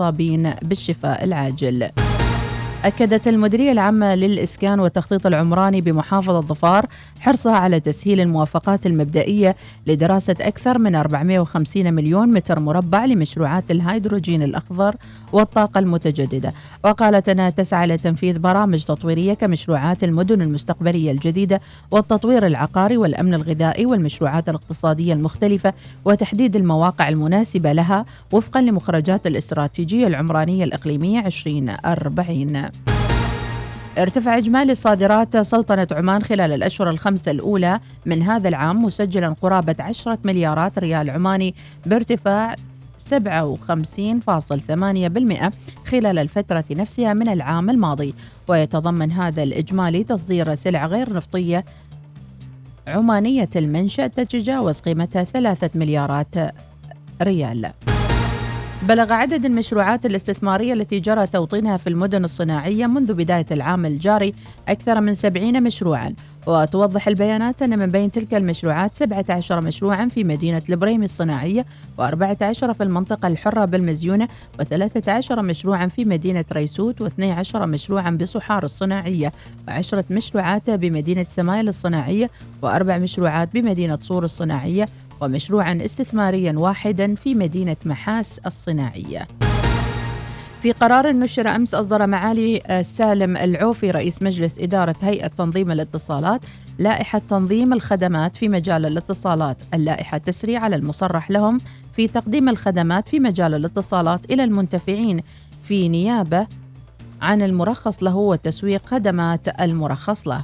المصابين بالشفاء العاجل. أكدت المديرية العامة للإسكان والتخطيط العمراني بمحافظة ظفار حرصها على تسهيل الموافقات المبدئية لدراسة أكثر من 450 مليون متر مربع لمشروعات الهيدروجين الأخضر والطاقة المتجددة. وقالت أنها تسعى لتنفيذ برامج تطويرية كمشروعات المدن المستقبلية الجديدة والتطوير العقاري والأمن الغذائي والمشروعات الاقتصادية المختلفة وتحديد المواقع المناسبة لها وفقا لمخرجات الاستراتيجية العمرانية الإقليمية 2040 ارتفع إجمالي صادرات سلطنة عمان خلال الأشهر الخمسة الأولى من هذا العام مسجلا قرابة 10 مليارات ريال عماني بارتفاع 57.8% خلال الفترة نفسها من العام الماضي. ويتضمن هذا الإجمالي تصدير سلع غير نفطية عمانية المنشأ تتجاوز قيمتها ثلاثة مليارات ريال. بلغ عدد المشروعات الاستثمارية التي جرى توطينها في المدن الصناعية منذ بداية العام الجاري أكثر من 70 مشروعا. وتوضح البيانات أن من بين تلك المشروعات 17 مشروعا في مدينة البريمي الصناعية و14 في المنطقة الحرة بالمزيونة و13 مشروعا في مدينة ريسوت و12 مشروعا بصحار الصناعية و10 مشروعات بمدينة سمايل الصناعية وأربع مشروعات بمدينة صور الصناعية ومشروعا استثماريا واحدا في مدينة محاس الصناعية. في قرار نشر أمس أصدر معالي سالم العوفي رئيس مجلس إدارة هيئة تنظيم الاتصالات لائحة تنظيم الخدمات في مجال الاتصالات اللائحة تسري على المصرح لهم في تقديم الخدمات في مجال الاتصالات إلى المنتفعين. في نيابة عن المرخص له وتسويق خدمات المرخص له.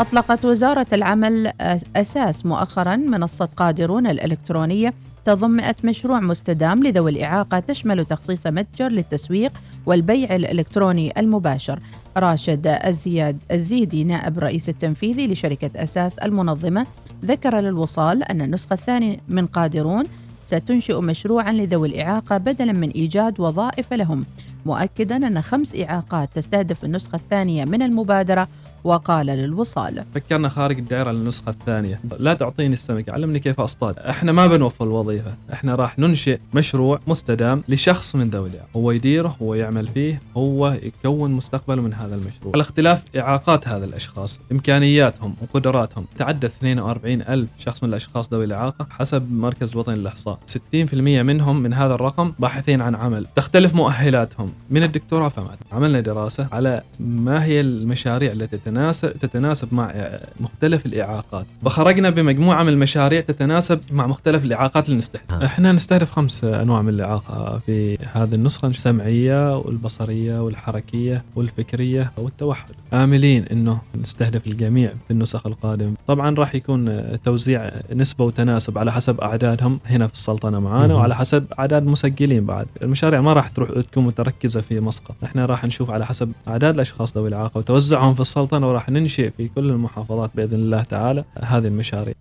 أطلقت وزارة العمل أساس مؤخرا منصة قادرون الإلكترونية تضم 100 مشروع مستدام لذوي الإعاقة تشمل تخصيص متجر للتسويق والبيع الإلكتروني المباشر. راشد الزياد الزيدي نائب رئيس التنفيذي لشركة أساس المنظمة ذكر للوصال أن النسخة الثانية من قادرون ستنشئ مشروعا لذوي الإعاقة بدلا من إيجاد وظائف لهم. مؤكدا أن خمس إعاقات تستهدف النسخة الثانية من المبادرة وقال للوصال. فكرنا خارج الدائرة للنسخة الثانية. لا تعطيني السمكة علمني كيف أصطاد. إحنا ما بنوفر الوظيفة. إحنا راح ننشئ مشروع مستدام لشخص من ذوي الإعاقة هو يديره هو يعمل فيه هو يكون مستقبله من هذا المشروع. على اختلاف إعاقات هذا الأشخاص إمكانياتهم وقدراتهم تعدى 42 ألف شخص من الأشخاص ذوي الإعاقة حسب مركز الوطني للإحصاء. 60% منهم من هذا الرقم باحثين عن عمل. تختلف مؤهلاتهم. من الدكتوراه فما عملنا دراسة على ما هي المشاريع التي تتناسب تتناسب مع مختلف الإعاقات. وخرجنا بمجموعة من المشاريع تتناسب مع مختلف الإعاقات اللي نستهدف. آه. إحنا نستهدف خمس أنواع من الإعاقة. في هذه النسخة السمعية والبصرية والحركية والفكرية والتوحد. آملين إنه نستهدف الجميع في النسخ القادمة. طبعا راح يكون توزيع نسبة وتناسب على حسب أعدادهم. هنا في السلطنة معانا. وعلى حسب أعداد مسجلين بعد. المشاريع ما راح تروح تكون متركزة في مسقط. إحنا راح نشوف على حسب أعداد الأشخاص ذوي الإعاقة وتوزعهم في السلطنة. السلطنة وراح ننشئ في كل المحافظات بإذن الله تعالى هذه المشاريع.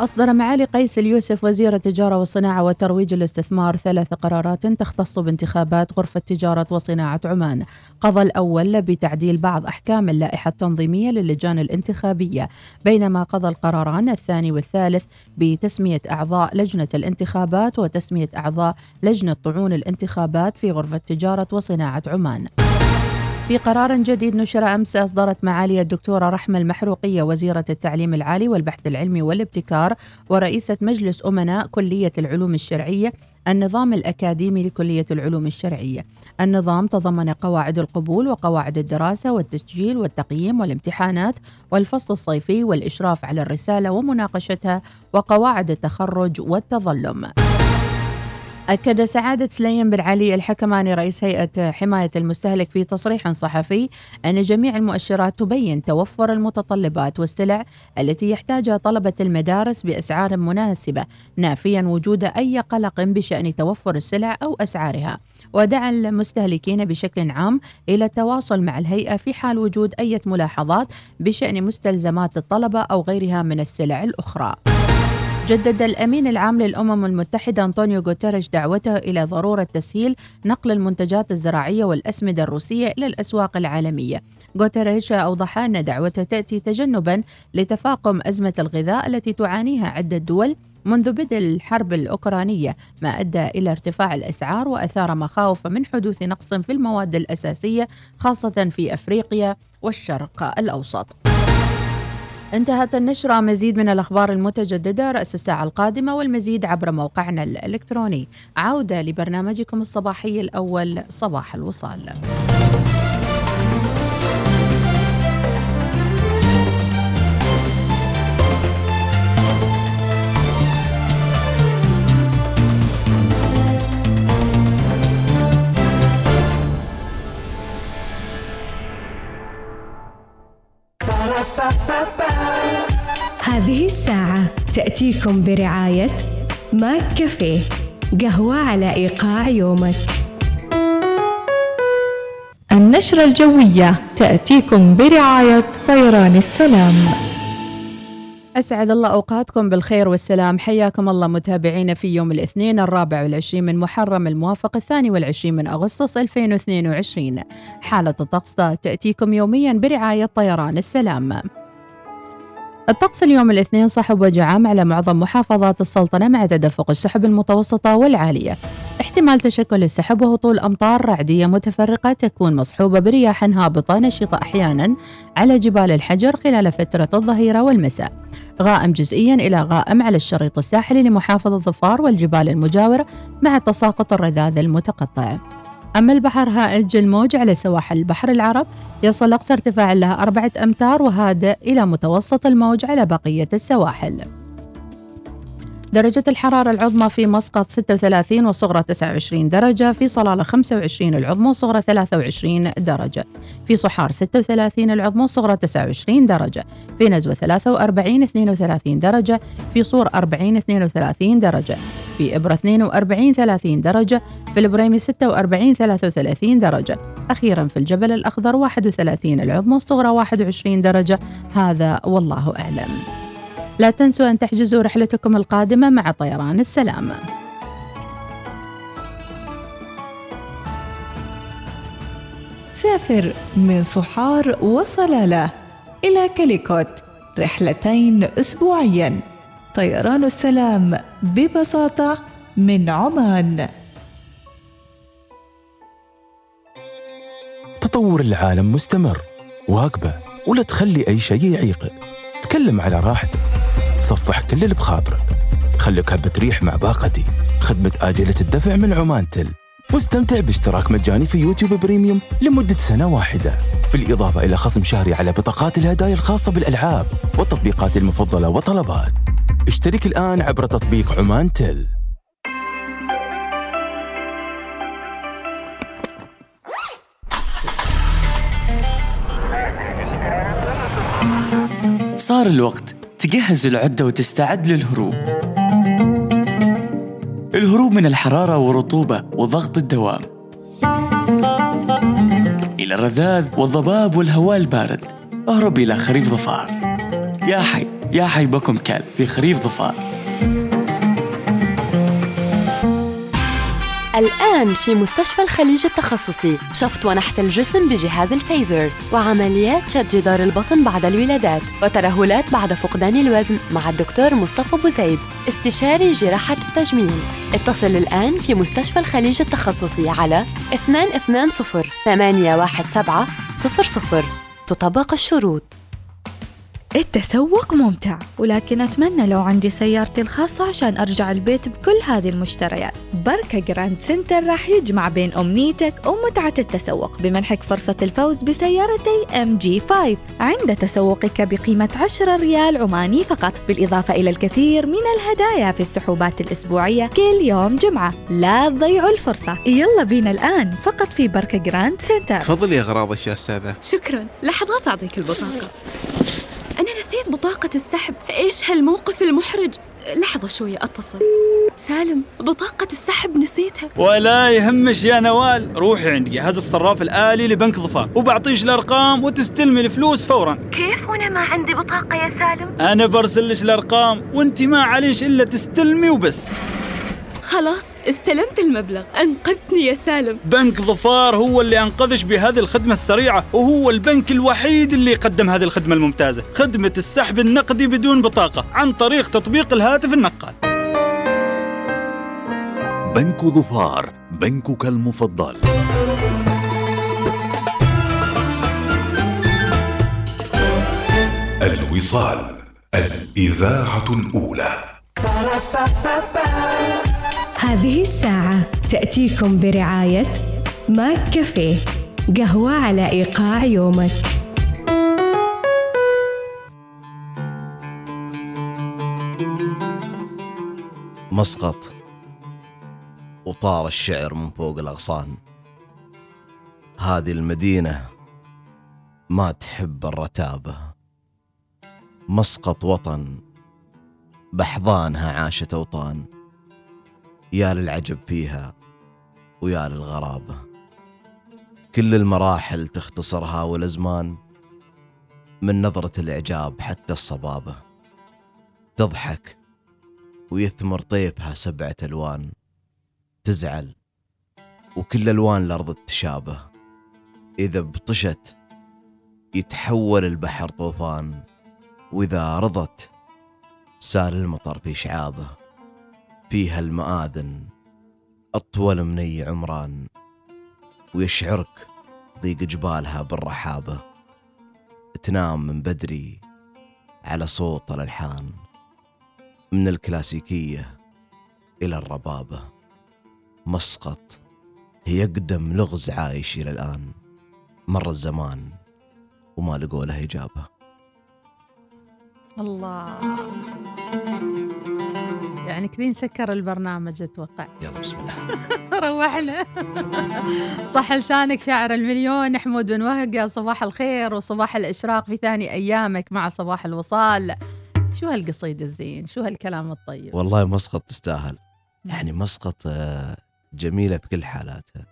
أصدر معالي قيس اليوسف وزير التجارة والصناعة وترويج الاستثمار ثلاث قرارات تختص بانتخابات غرفة تجارة وصناعة عمان. قضى الأول بتعديل بعض أحكام اللائحة التنظيمية للجان الانتخابية بينما قضى القراران الثاني والثالث بتسمية أعضاء لجنة الانتخابات وتسمية أعضاء لجنة طعون الانتخابات في غرفة تجارة وصناعة عمان. في قرار جديد نشر أمس أصدرت معالي الدكتورة رحمة المحروقية وزيرة التعليم العالي والبحث العلمي والابتكار ورئيسة مجلس أمناء كلية العلوم الشرعية النظام الأكاديمي لكلية العلوم الشرعية. النظام تضمن قواعد القبول وقواعد الدراسة والتسجيل والتقييم والامتحانات والفصل الصيفي والإشراف على الرسالة ومناقشتها وقواعد التخرج والتظلم. أكد سعادة سليم بن علي الحكماني رئيس هيئة حماية المستهلك في تصريح صحفي أن جميع المؤشرات تبين توفر المتطلبات والسلع التي يحتاجها طلبة المدارس بأسعار مناسبة نافيا وجود أي قلق بشأن توفر السلع أو أسعارها. ودعا المستهلكين بشكل عام إلى التواصل مع الهيئة في حال وجود أي ملاحظات بشأن مستلزمات الطلبة أو غيرها من السلع الأخرى. جدد الأمين العام للأمم المتحدة أنطونيو غوتيريش دعوته إلى ضرورة تسهيل نقل المنتجات الزراعية والأسمدة الروسية إلى الأسواق العالمية. غوتيريش أوضح أن دعوته تأتي تجنبا لتفاقم أزمة الغذاء التي تعانيها عدة دول منذ بدء الحرب الأوكرانية ما أدى إلى ارتفاع الأسعار وأثار مخاوف من حدوث نقص في المواد الأساسية خاصة في أفريقيا والشرق الأوسط. انتهت النشرة مزيد من الأخبار المتجددة رأس الساعة القادمة والمزيد عبر موقعنا الإلكتروني. عودة لبرنامجكم الصباحي الأول صباح الوصال. هذه الساعة تأتيكم برعاية ماك كافيه قهوة على إيقاع يومك. النشرة الجوية تأتيكم برعاية طيران السلام. أسعد الله أوقاتكم بالخير والسلام. حياكم الله متابعينا في يوم الاثنين الرابع والعشرين من محرم الموافق الثاني والعشرين من أغسطس 2022 حالة الطقس تأتيكم يوميا برعاية طيران السلام. الطقس اليوم الاثنين صحب وجعام على معظم محافظات السلطنة مع تدفق السحب المتوسطة والعالية. احتمال تشكل السحب وهطول أمطار رعدية متفرقة تكون مصحوبة برياح هابطة نشطة أحيانا على جبال الحجر خلال فترة الظهيرة والمساء. غائم جزئيا إلى غائم على الشريط الساحلي لمحافظة ظفار والجبال المجاورة مع تساقط الرذاذ المتقطع. أما البحر هائج الموج على سواحل البحر العرب يصل أقصى ارتفاع لها أربعة أمتار وهادئ إلى متوسط الموج على بقية السواحل. درجة الحرارة العظمى في مسقط 36 والصغرى 29 درجة في صلالة 25 العظمى والصغرى 23 درجة. في صحار 36 العظمى والصغرى 29 درجة. في نزوة 43 32 درجة. في صور 40 32 درجة. في إبرة 42 30 درجة. في البريمي 46 33 درجة. أخيرا في الجبل الأخضر 31 العظمى والصغرى 21 درجة. هذا والله أعلم. لا تنسوا أن تحجزوا رحلتكم القادمة مع طيران السلام. سافر من صحار وصلالة إلى كاليكوت رحلتين أسبوعيا. طيران السلام ببساطة من عمان. تطور العالم مستمر واقبة ولا تخلي أي شيء يعيقك. تكلم على راحتك. تصفح كل اللي بخاطرك. خليك هبة ريح مع باقتي. خدمة آجلة الدفع من عمان تل واستمتع باشتراك مجاني في يوتيوب بريميوم لمدة سنة واحدة. بالإضافة إلى خصم شهري على بطاقات الهدايا الخاصة بالألعاب والتطبيقات المفضلة وطلبات اشترك الآن عبر تطبيق عمان تل صار الوقت تجهز العدة وتستعد للهروب. الهروب من الحرارة والرطوبة وضغط الدوام. إلى الرذاذ والضباب والهواء البارد أهرب إلى خريف ظفار. يا حي يا حي بكم كلب في خريف ظفار. الآن في مستشفى الخليج التخصصي. شفط ونحت الجسم بجهاز الفيزر وعمليات شد جدار البطن بعد الولادات وترهلات بعد فقدان الوزن مع الدكتور مصطفى بوزيد استشاري جراحة التجميل. اتصل الآن في مستشفى الخليج التخصصي على 220 817 00 تطبق الشروط. التسوق ممتع ولكن أتمنى لو عندي سيارتي الخاصة عشان أرجع البيت بكل هذه المشتريات. بركاء Grand Center راح يجمع بين أمنيتك ومتعة التسوق بمنحك فرصة الفوز بسيارتي MG 5 عند تسوقك بقيمة 10 ريال عماني فقط بالإضافة إلى الكثير من الهدايا في السحوبات الأسبوعية كل يوم جمعة. لا تضيعوا الفرصة. يلا بينا الآن فقط في بركاء Grand Center تفضل يا غراض يا أستاذة. شكرا. لحظات أعطيك البطاقة. أنا نسيت بطاقة السحب. إيش هالموقف المحرج؟ لحظة شوية أتصل. سالم بطاقة السحب نسيتها. ولا يهمش يا نوال. روحي عند جهاز الصراف الآلي لبنك ظفار. وبعطيش الأرقام وتستلمي الفلوس فورا. كيف وأنا ما عندي بطاقة يا سالم؟ أنا برسلش الأرقام وأنت ما عليش إلا تستلمي وبس. خلاص استلمت المبلغ. أنقذتني يا سالم. بنك ظفار هو اللي أنقذش بهذه الخدمة السريعة وهو البنك الوحيد اللي يقدم هذه الخدمة الممتازة. خدمة السحب النقدي بدون بطاقة عن طريق تطبيق الهاتف النقال. بنك ظفار بنكك المفضل. الوصال الإذاعة الأولى. هذه الساعة تأتيكم برعاية ماك كافيه قهوة على إيقاع يومك. مسقط. وطار الشعر من فوق الأغصان. هذه المدينة ما تحب الرتابة. مسقط وطن بحضانها عاشت أوطان يا للعجب فيها ويا للغرابة كل المراحل تختصرها والأزمان من نظرة الإعجاب حتى الصبابة تضحك ويثمر طيفها سبعة ألوان. تزعل وكل ألوان الأرض تشابه. إذا بطشت يتحول البحر طوفان وإذا رضت سال المطر في شعابه. فيها المآذن أطول من أي عمران ويشعرك ضيق جبالها بالرحابة. تنام من بدري على صوت الألحان من الكلاسيكية إلى الربابة. مسقط هي أقدم لغز عايش إلى الآن. مر الزمان وما لقوا له إجابة. الله. يعني كذي نسكر البرنامج أتوقع. يلا بسم الله. روحنا. صح لسانك شاعر المليون حمود بن وهق يا صباح الخير وصباح الإشراق في ثاني أيامك مع صباح الوصال. شو هالقصيدة الزين؟ شو هالكلام الطيب؟ والله مسقط تستاهل. يعني مسقط آه، جميلة بكل حالاتها.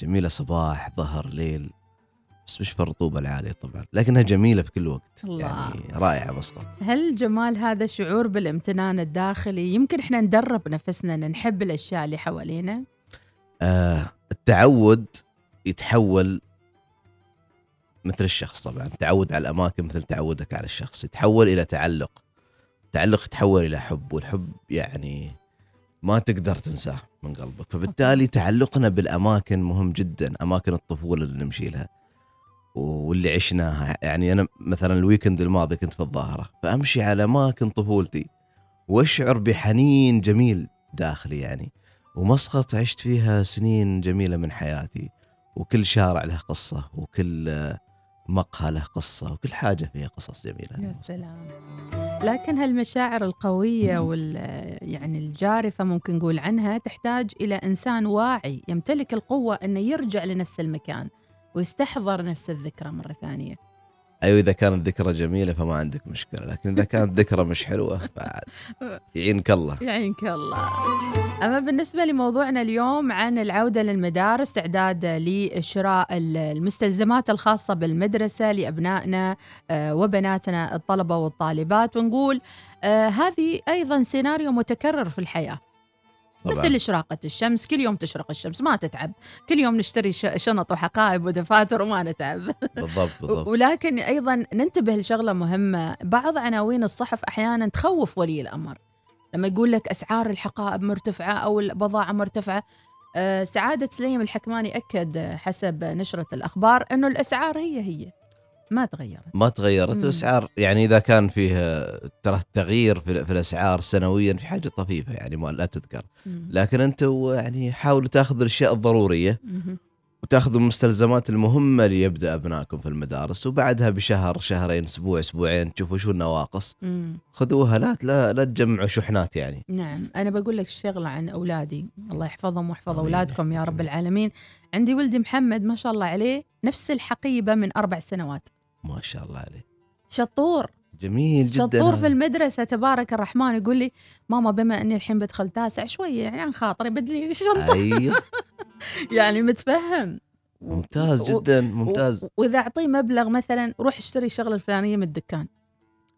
جميلة صباح ظهر ليل. بس مش في الرطوبة العالية طبعا لكنها جميلة في كل وقت الله. يعني رائعة مسقط هل جمال هذا شعور بالامتنان الداخلي يمكن إحنا ندرب نفسنا إن نحب الأشياء اللي حوالينا؟ آه التعود يتحول مثل الشخص طبعا تعود على الأماكن مثل تعودك على الشخص يتحول إلى تعلق التعلق يتحول إلى حب والحب يعني ما تقدر تنساه من قلبك فبالتالي تعلقنا بالأماكن مهم جدا أماكن الطفولة اللي نمشي لها. واللي عشناها. يعني أنا مثلا الويكند الماضي كنت في الظاهرة فأمشي على أماكن طفولتي وأشعر بحنين جميل داخلي يعني ومسقط عشت فيها سنين جميلة من حياتي وكل شارع له قصة وكل مقهى له قصة وكل حاجة فيها قصص جميلة. يا سلام. لكن هالمشاعر القوية وال يعني الجارفة ممكن نقول عنها تحتاج إلى إنسان واعي يمتلك القوة أنه يرجع لنفس المكان. ويستحضر نفس الذكرى مرة ثانية. أيوة إذا كانت ذكرى جميلة فما عندك مشكلة لكن إذا كانت ذكرى مش حلوة بعد. يعينك الله. يعينك الله. أما بالنسبة لموضوعنا اليوم عن العودة للمدارس استعداد لشراء المستلزمات الخاصة بالمدرسة لأبنائنا آه، وبناتنا الطلبة والطالبات ونقول آه، هذه أيضا سيناريو متكرر في الحياة. طبعاً. مثل إشراقة الشمس كل يوم تشرق الشمس ما تتعب. كل يوم نشتري شنط وحقائب ودفاتر وما نتعب. بالضبط بالضبط. ولكن أيضا ننتبه لشغلة مهمة. بعض عناوين الصحف أحيانا تخوف ولي الأمر. لما يقول لك أسعار الحقائب مرتفعة أو البضاعة مرتفعة آه، سعادة سليم الحكماني اكد آه، حسب نشرة الأخبار إنه الأسعار هي هي. ما تغيرت ما تغيرت مم. الأسعار يعني إذا كان فيه ترى التغيير في, في الأسعار سنويا في حاجة طفيفة يعني ما لا تذكر مم. لكن أنتم يعني حاولوا تاخذوا الأشياء الضرورية مهم. وتاخذوا المستلزمات المهمة ليبدأ أبنائكم في المدارس وبعدها بشهر شهرين أسبوع أسبوعين تشوفوا شو النواقص مم. خذوها لا لا لا تجمعوا شحنات يعني نعم أنا بقول لك شغلة عن أولادي الله يحفظهم ويحفظ آمين. أولادكم يا رب العالمين عندي ولدي محمد ما شاء الله عليه نفس الحقيبة من أربع سنوات ما شاء الله عليه. شطور. جميل جدا. شطور. في المدرسة تبارك الرحمن يقول لي ماما بما أني الحين بدخل تاسع شوية يعني عن خاطري بدلي شنطة. أيوه. يعني متفهم. ممتاز جدا ممتاز و- وإذا أعطيه مبلغ مثلا روح اشتري الشغلة الفلانية من الدكان.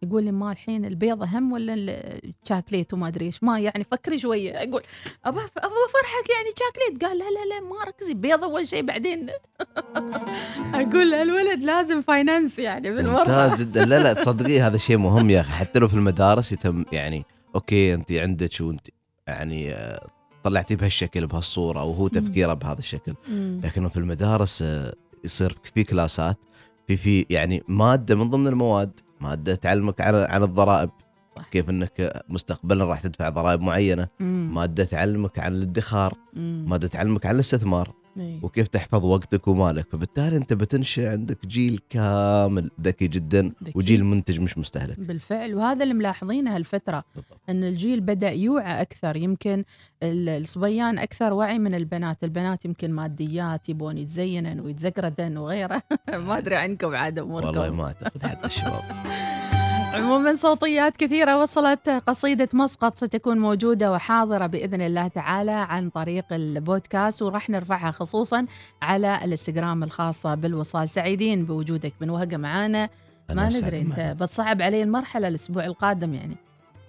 يقول لي ما الحين البيض أهم ولا الشاكليت وما أدري إيش. ما يعني فكري شوية. أقول ابى ابى فرحك يعني شاكليت. قال لا لا لا ما ركزي بيض أول شيء بعدين. أقول الولد لازم finance يعني بالمرة ممتاز جدا. لا لا تصدقيه هذا شيء مهم يا أخي. حتى لو في المدارس يتم يعني okay أنت عندك وأنت يعني آه، طلعتيه بهالشكل بهالصورة أو هو تفكيره بهذا الشكل. مم. لكنه في المدارس آه، يصير في كلاسات في في يعني مادة من ضمن المواد ماده تعلمك عن عن الضرائب. كيف إنك مستقبلا راح تدفع ضرائب معينة. مم. ماده تعلمك عن الادخار. مم. ماده تعلمك عن الاستثمار. إيه. وكيف تحفظ وقتك ومالك. فبالتالي أنت بتنشئ عندك جيل كامل ذكي جدا ذكي. وجيل منتج مش مستهلك. بالفعل. وهذا اللي ملاحظينه هالفترة أن الجيل بدأ يوعى أكثر. يمكن ال- الصبيان أكثر وعي من البنات. البنات يمكن ماديات يبون يتزينن ويتزقردن وغيره. ما أدري عنكم عاد أموركم. والله ما أعتقد حتى الشباب. عموما صوتيات كثيرة وصلت قصيدة مسقط ستكون موجودة وحاضرة بإذن الله تعالى عن طريق البودكاست وراح نرفعها خصوصا على الإنستغرام الخاصة بالوصال. سعيدين بوجودك بن وهقة معانا. ما أنا ندري أنت. بتصعب علي المرحلة الأسبوع القادم يعني.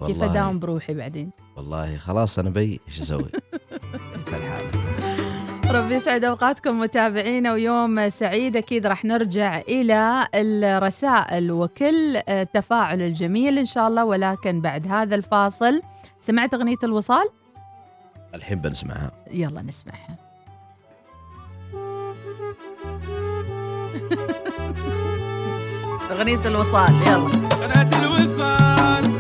كيف أداوم بروحي بعدين؟ والله خلاص أنا بي إيش أسوي؟ فالحال ربي يسعد أوقاتكم متابعينا ويوم سعيد أكيد راح نرجع إلى الرسائل وكل التفاعل الجميل إن شاء الله ولكن بعد هذا الفاصل سمعت أغنية الوصال؟ الحين بنسمعها. يلا نسمعها. أغنية الوصال يلا. بنات الوصال.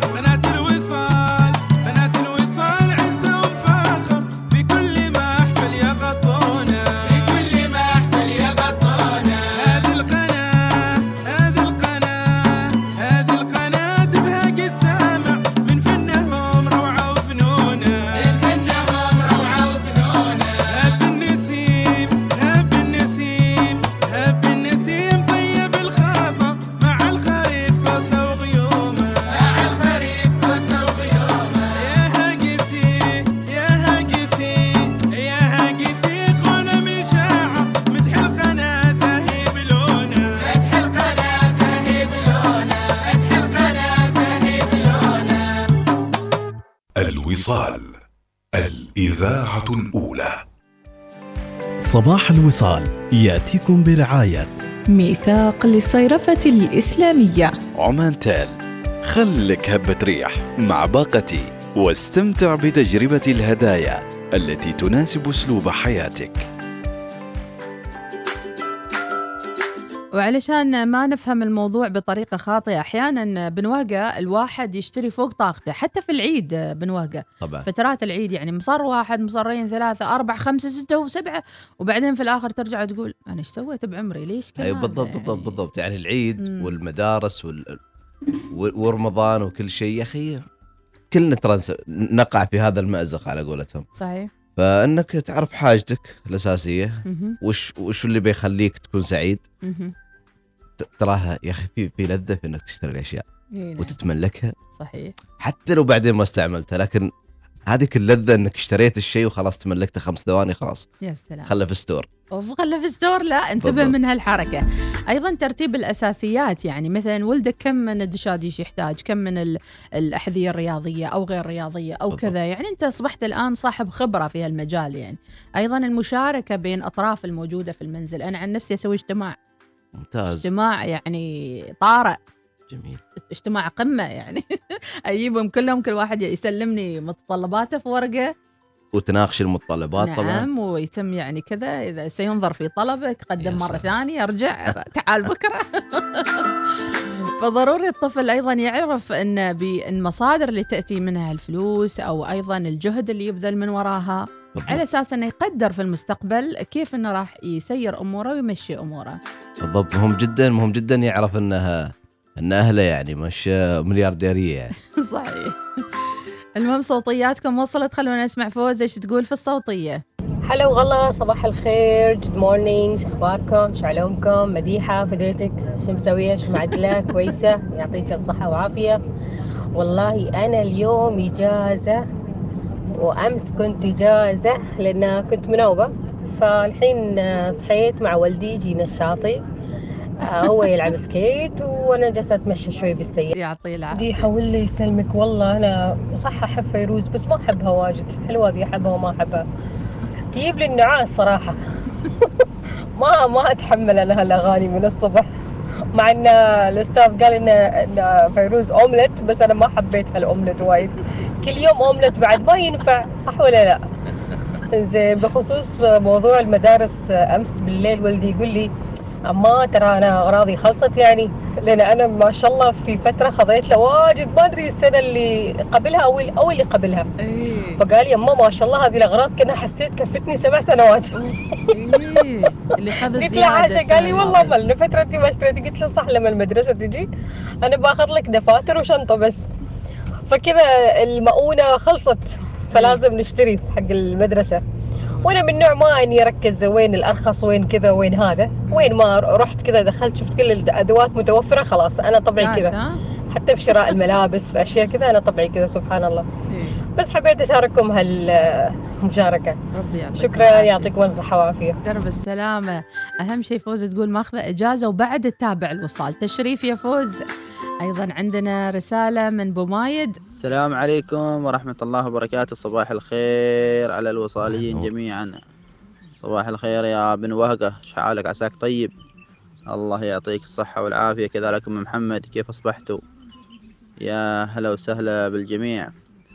الوصال الإذاعة الأولى. صباح الوصال يأتيكم برعاية. ميثاق للصيرفة الإسلامية. عمان تال خلك هبة ريح مع باقتي واستمتع بتجربة الهدايا التي تناسب أسلوب حياتك. وعلشان ما نفهم الموضوع بطريقة خاطئة أحيانا بنواقة الواحد يشتري فوق طاقته حتى في العيد بنواقة طبعا. فترات العيد يعني مصر واحد مصرين ثلاثة أربعة خمسة ستة وسبعة وبعدين في الآخر ترجع تقول أنا إيش سويت بعمري؟ ليش كذا؟ أيوه بالضبط بالضبط بالضبط. يعني العيد مم. والمدارس وال... و- ورمضان وكل شيء يا أخي كلنا ترى نقع في هذا المأزق على قولتهم. صحيح. فإنك تعرف حاجتك الأساسية. وش وش اللي بيخليك تكون سعيد؟ تراها يا أخي في في لذة في إنك تشتري الأشياء إيه نعم. وتتملكها. صحيح. حتى لو بعدين ما استعملتها لكن هذيك اللذة إنك اشتريت الشيء وخلاص تملكته خمس ثواني خلاص. يا سلام. خله في store وخله في store لا انتبه بالضبط. من هالحركة أيضا ترتيب الأساسيات يعني مثلا ولدك كم من الدشاديش يحتاج؟ كم من ال- الأحذية الرياضية أو غير رياضية أو كذا؟ يعني أنت أصبحت الآن صاحب خبرة في هالمجال يعني. أيضا المشاركة بين أطراف الموجودة في المنزل. أنا عن نفسي أسوي اجتماع ممتاز. اجتماع يعني طارئ. جميل. اجتماع قمة يعني. أجيبهم كلهم كل واحد يسلمني متطلباته في ورقة. وتناقش المتطلبات نعم طبعا ويتم يعني كذا. إذا سينظر في طلبك قدم سلام. ثانية أرجع. تعال بكرة. فضروري الطفل أيضا يعرف أن بالمصادر اللي تأتي منها الفلوس أو أيضا الجهد اللي يبذل من وراها. على أساس أنه يقدر في المستقبل كيف أنه راح يسير أموره ويمشي أموره. بالضبط. مهم جدا مهم جدا يعرف انها إن أهله يعني مش مليارديرية يعني. صحيح. المهم صوتياتكم وصلت. خلونا نسمع فوز. إيش تقول في الصوتية؟ هلا وغلا صباح الخير good morning شو أخباركم؟ شو علومكم؟ مديحة فديتك؟ شو مسوية؟ شو معدله كويسة؟ يعطيك الصحه وعافية. والله أنا اليوم إجازة وأمس كنت إجازة لأن كنت منوبة. فالحين صحيت مع والدي جينا الشاطئ. آه، هو يلعب skate وأنا جالسة أتمشى شوي بالسيارة. يعطيه العافية. دي حول لي يسلمك. والله أنا صح احب فيروز بس ما أحبها واجد. حلوة دي أحبها وما أحبها. تجيب لي النعاس صراحة. ما ما أتحمل أنا هالأغاني من الصبح. مع إن الأستاذ قال ان إن فيروز أومليت بس أنا ما حبيت هالأومليت وايد. كل يوم أومليت بعد ما ينفع صح ولا لا؟ زين بخصوص موضوع المدارس أمس بالليل ولدي يقول لي أما ترى أنا اغراضي خلصت يعني لأن أنا ما شاء الله في فترة خذيت له واجد ما أدري السنة اللي قبلها أو أو اللي قبلها إيه. فقال يا أما ما شاء الله هذه الأغراض كنا حسيت كفتني سبع سنوات إيه. اللي قلت له السنة قال لي والله. ما لنا فترتي ما اشتريتي قلت له صح لما المدرسة تجي أنا باخذ لك دفاتر وشنطة بس فكذا المؤونة خلصت فلازم نشتري حق المدرسة وأنا من نوع ما اني اركز وين الارخص وين كذا وين هذا. وين ما رحت كذا دخلت شفت كل الادوات متوفرة خلاص أنا طبعي كذا؟ حتى في شراء الملابس في أشياء كذا أنا طبعي كذا سبحان الله. إيه. بس حبيت أشارككم هالمشاركة. ربي يعطيك شكرا يعطيكم الصحه والعافيه درب السلامة. أهم شيء فوز تقول ماخذة إجازة وبعد تتابع الوصال. تشريف يا فوز. أيضا عندنا رسالة من بومايد السلام عليكم ورحمة الله وبركاته. صباح الخير على الوصاليين جميعا. صباح الخير يا بن وهقة. شحالك عساك طيب؟ الله يعطيك الصحة والعافية. كذلك أم محمد. كيف أصبحتوا؟ يا هلا وسهلا بالجميع.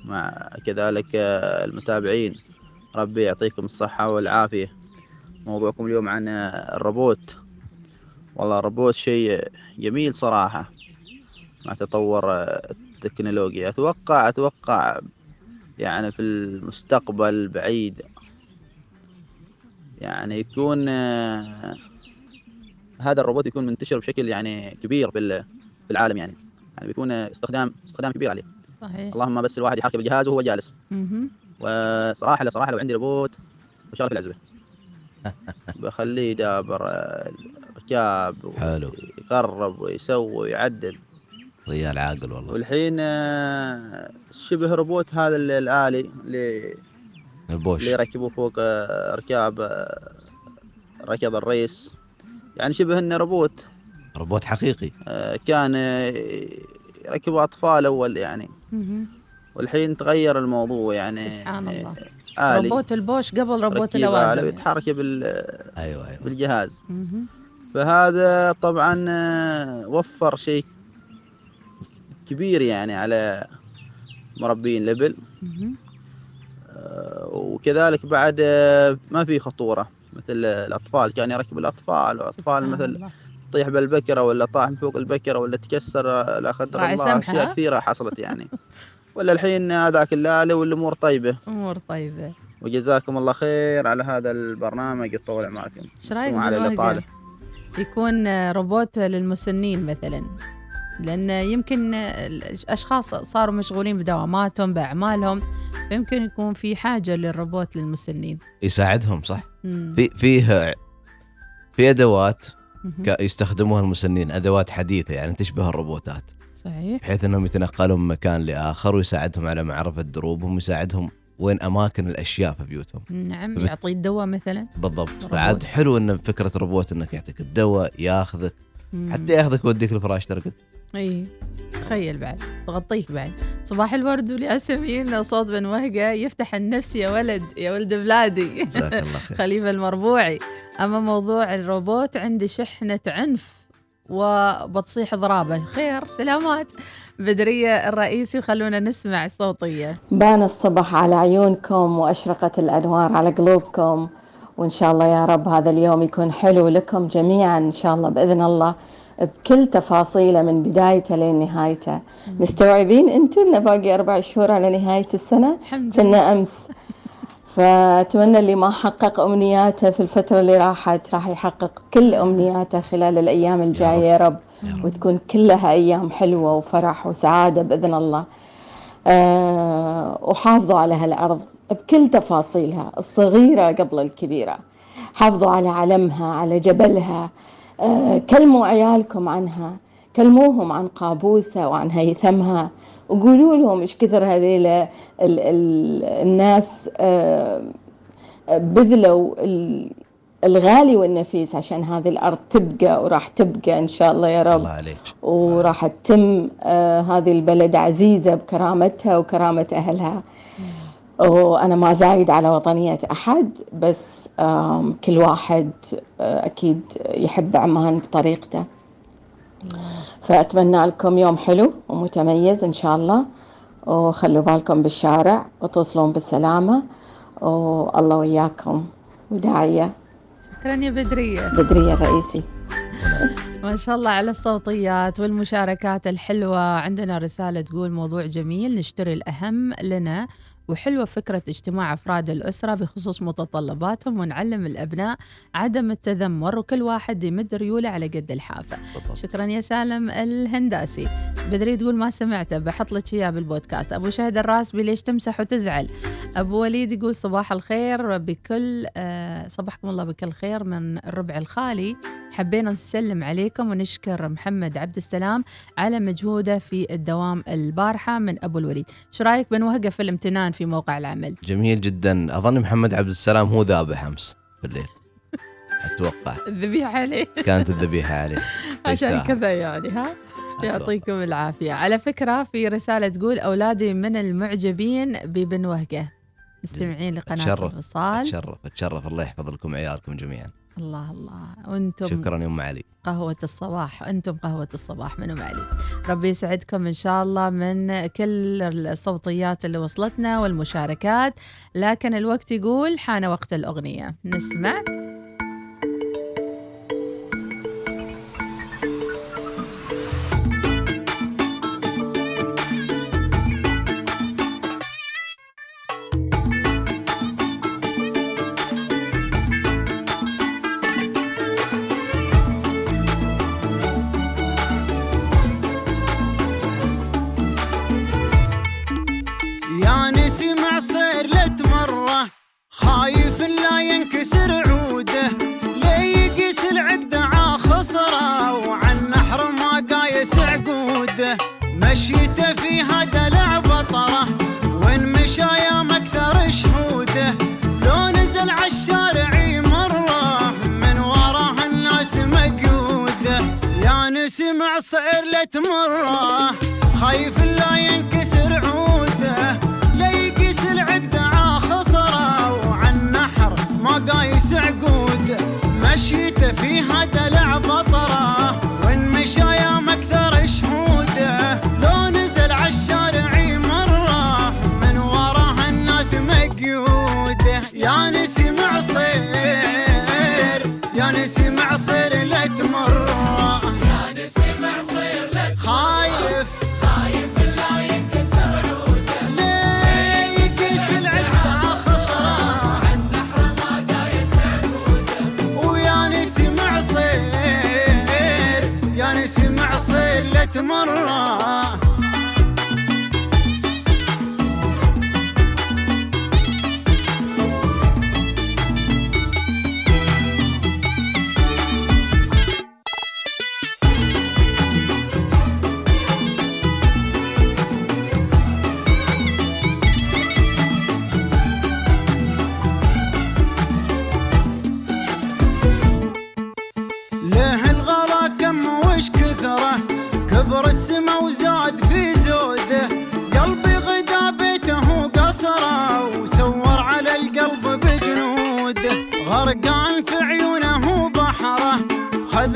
مع كذلك آه، المتابعين. ربي يعطيكم الصحة والعافية. موضوعكم اليوم عن آه، الروبوت. والله الروبوت شيء جميل صراحة. مع تطور التكنولوجيا. أتوقع أتوقع يعني في المستقبل البعيد يعني يكون آه، هذا الروبوت يكون منتشر بشكل يعني كبير بال- في العالم يعني. يعني بيكون استخدام استخدام كبير عليه. صحيح. اللهم بس الواحد يحركه بالجهاز وهو جالس. مهم. وصراحة لا صراحة لو عندي روبوت بشغله في العزبة بخليه يدابر الركاب حلو. يقرب ويسوي ويعدل. ريال عاقل والله. والحين آه، شبه روبوت هذا ال- الآلي اللي البوش. اللي يركبوه فوق آه، ركاب آه، ركض ال race. يعني شبه إنه روبوت. روبوت حقيقي. كان يركبوا أطفال أول يعني. والحين تغير الموضوع يعني سبحان الله. آلي. روبوت البوش قبل روبوت الأوادم ويتحرك بال أيوه أيوه. بالجهاز. فهذا طبعا وفر شيء كبير يعني على مربين لبل. آه، وكذلك بعد آه، ما في خطورة. مثل الأطفال كان يركب الأطفال وأطفال مثل الله. تطيح بالبكرة ولا طاح من فوق البكرة ولا تكسر آه، لا قدر الله ها؟ كثيرة حصلت يعني. ولا الحين هذاك الآلة والأمور طيبة. أمور طيبة. وجزاكم الله خير على هذا البرنامج يطول عمركم. إيش رايك على يكون روبوت للمسنين مثلا. لأن يمكن الأشخاص صاروا مشغولين بدواماتهم بأعمالهم فيمكن يكون في حاجة للروبوت للمسنين يساعدهم صح مم. في فيه في. ك- يستخدموها المسنين أدوات حديثة يعني تشبه الروبوتات صحيح بحيث إنهم يتنقلون من مكان لآخر ويساعدهم على معرفة دروبهم ويساعدهم وين أماكن الأشياء في بيوتهم نعم فبت- يعطي الدواء مثلا بالضبط روبوت. فعاد حلو إن فكرة روبوت إنك يعطيك الدواء ياخذك مم. حتى ياخذك يوديك الفراش ترقد إي تخيل بعد تغطيك بعد. صباح الورد والياسمين صوت بن وهقة يفتح النفس يا ولد يا ولد بلادي. جزاك الله خير. خليفة المربوعي. أما موضوع الروبوت عندي شحنة عنف وبتصيح ضرابة. خير سلامات. بدرية الرئيسي وخلونا نسمع صوتية. بان الصبح على عيونكم وأشرقت الأنوار على قلوبكم وإن شاء الله يا رب هذا اليوم يكون حلو لكم جميعا إن شاء الله بإذن الله. بكل تفاصيله من بدايته لين نهايته مستوعبين أنتم إنه باقي أربع شهور على نهاية السنة؟ الحمد كنا أمس. فأتمنى اللي ما حقق أمنياته في الفترة اللي راحت راح يحقق كل أمنياته خلال الأيام الجاية يا رب. وتكون كلها أيام حلوة وفرح وسعادة بإذن الله. آه وحافظوا على هالأرض بكل تفاصيلها الصغيرة قبل الكبيرة. حافظوا على علمها على جبلها كلموا عيالكم عنها كلموهم عن قابوسة وعن هيثمها وقولوا لهم إيش كثر هذيل ال- ال- الناس آه، بذلوا ال- الغالي والنفيس عشان هذه الأرض تبقى وراح تبقى إن شاء الله يا رب. الله عليك. وراح تتم آه، هذه البلد عزيزة بكرامتها وكرامة أهلها. وأنا ما زايد على وطنية أحد بس كل واحد آه، أكيد يحب عمان بطريقته. فأتمنى لكم يوم حلو ومتميز إن شاء الله وخلوا بالكم بالشارع وتوصلون بالسلامة والله وياكم. وداعية. شكرا يا بدرية. بدرية الرئيسي. ما شاء الله على الصوتيات والمشاركات الحلوة. عندنا رسالة تقول موضوع جميل نشتري الأهم لنا. وحلوة فكرة اجتماع أفراد الأسرة بخصوص متطلباتهم ونعلم الأبناء عدم التذمر وكل واحد يمد ريوله على قد الحافة. شكرا يا سالم الهنداسي. بدري تقول ما سمعته بحط لك إياه بالبودكاست. أبو شهد الراسبي ليش تمسح وتزعل؟ أبو وليد يقول صباح الخير بكل آه صباحكم الله بكل خير من الربع الخالي. حبينا نسلم عليكم ونشكر محمد عبد السلام على مجهوده في الدوام البارحة من أبو الوليد. شو رأيك بنوقف الامتنان في موقع العمل؟ جميل جدا. أظن محمد عبد السلام هو ذابح أمس بالليل. أتوقع. الذبيحة عليه. كانت الذبيحة عليه. عشان. كذا يعني ها؟ يعطيكم العافية. على فكرة في رسالة تقول أولادي من المعجبين ببن وهقة مستمعين لقناة الوصال أتشرف. أتشرف. الله يحفظ لكم عيالكم جميعا. الله الله. وأنتم شكرا يا أم علي. قهوة الصباح أنتم قهوة الصباح من أم علي. ربي يسعدكم إن شاء الله من كل الصوتيات اللي وصلتنا والمشاركات. لكن الوقت يقول حان وقت الأغنية. نسمع.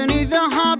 beneath the heart.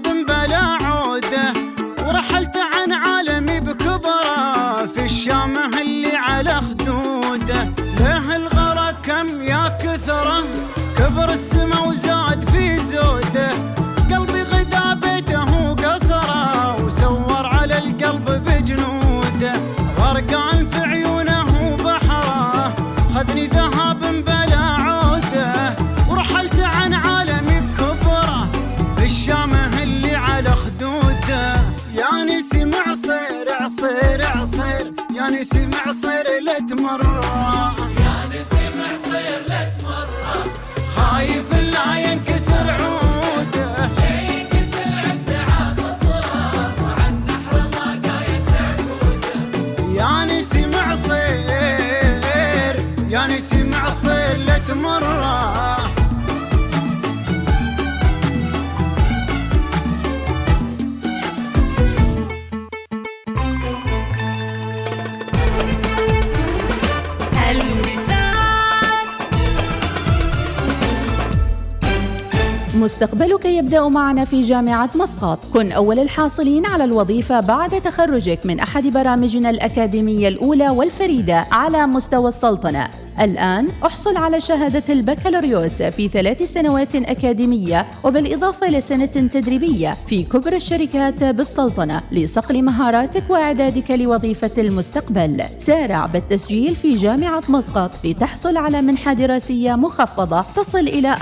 مستقبلك يبدأ معنا في جامعة مسقط. كن أول الحاصلين على الوظيفة بعد تخرجك من أحد برامجنا الأكاديمية الأولى والفريدة على مستوى السلطنة. الآن احصل على شهادة البكالوريوس في ثلاث سنوات أكاديمية وبالإضافة لسنة تدريبية في كبرى الشركات بالسلطنة لصقل مهاراتك وإعدادك لوظيفة المستقبل. سارع بالتسجيل في جامعة مسقط لتحصل على منحة دراسية مخفضة تصل إلى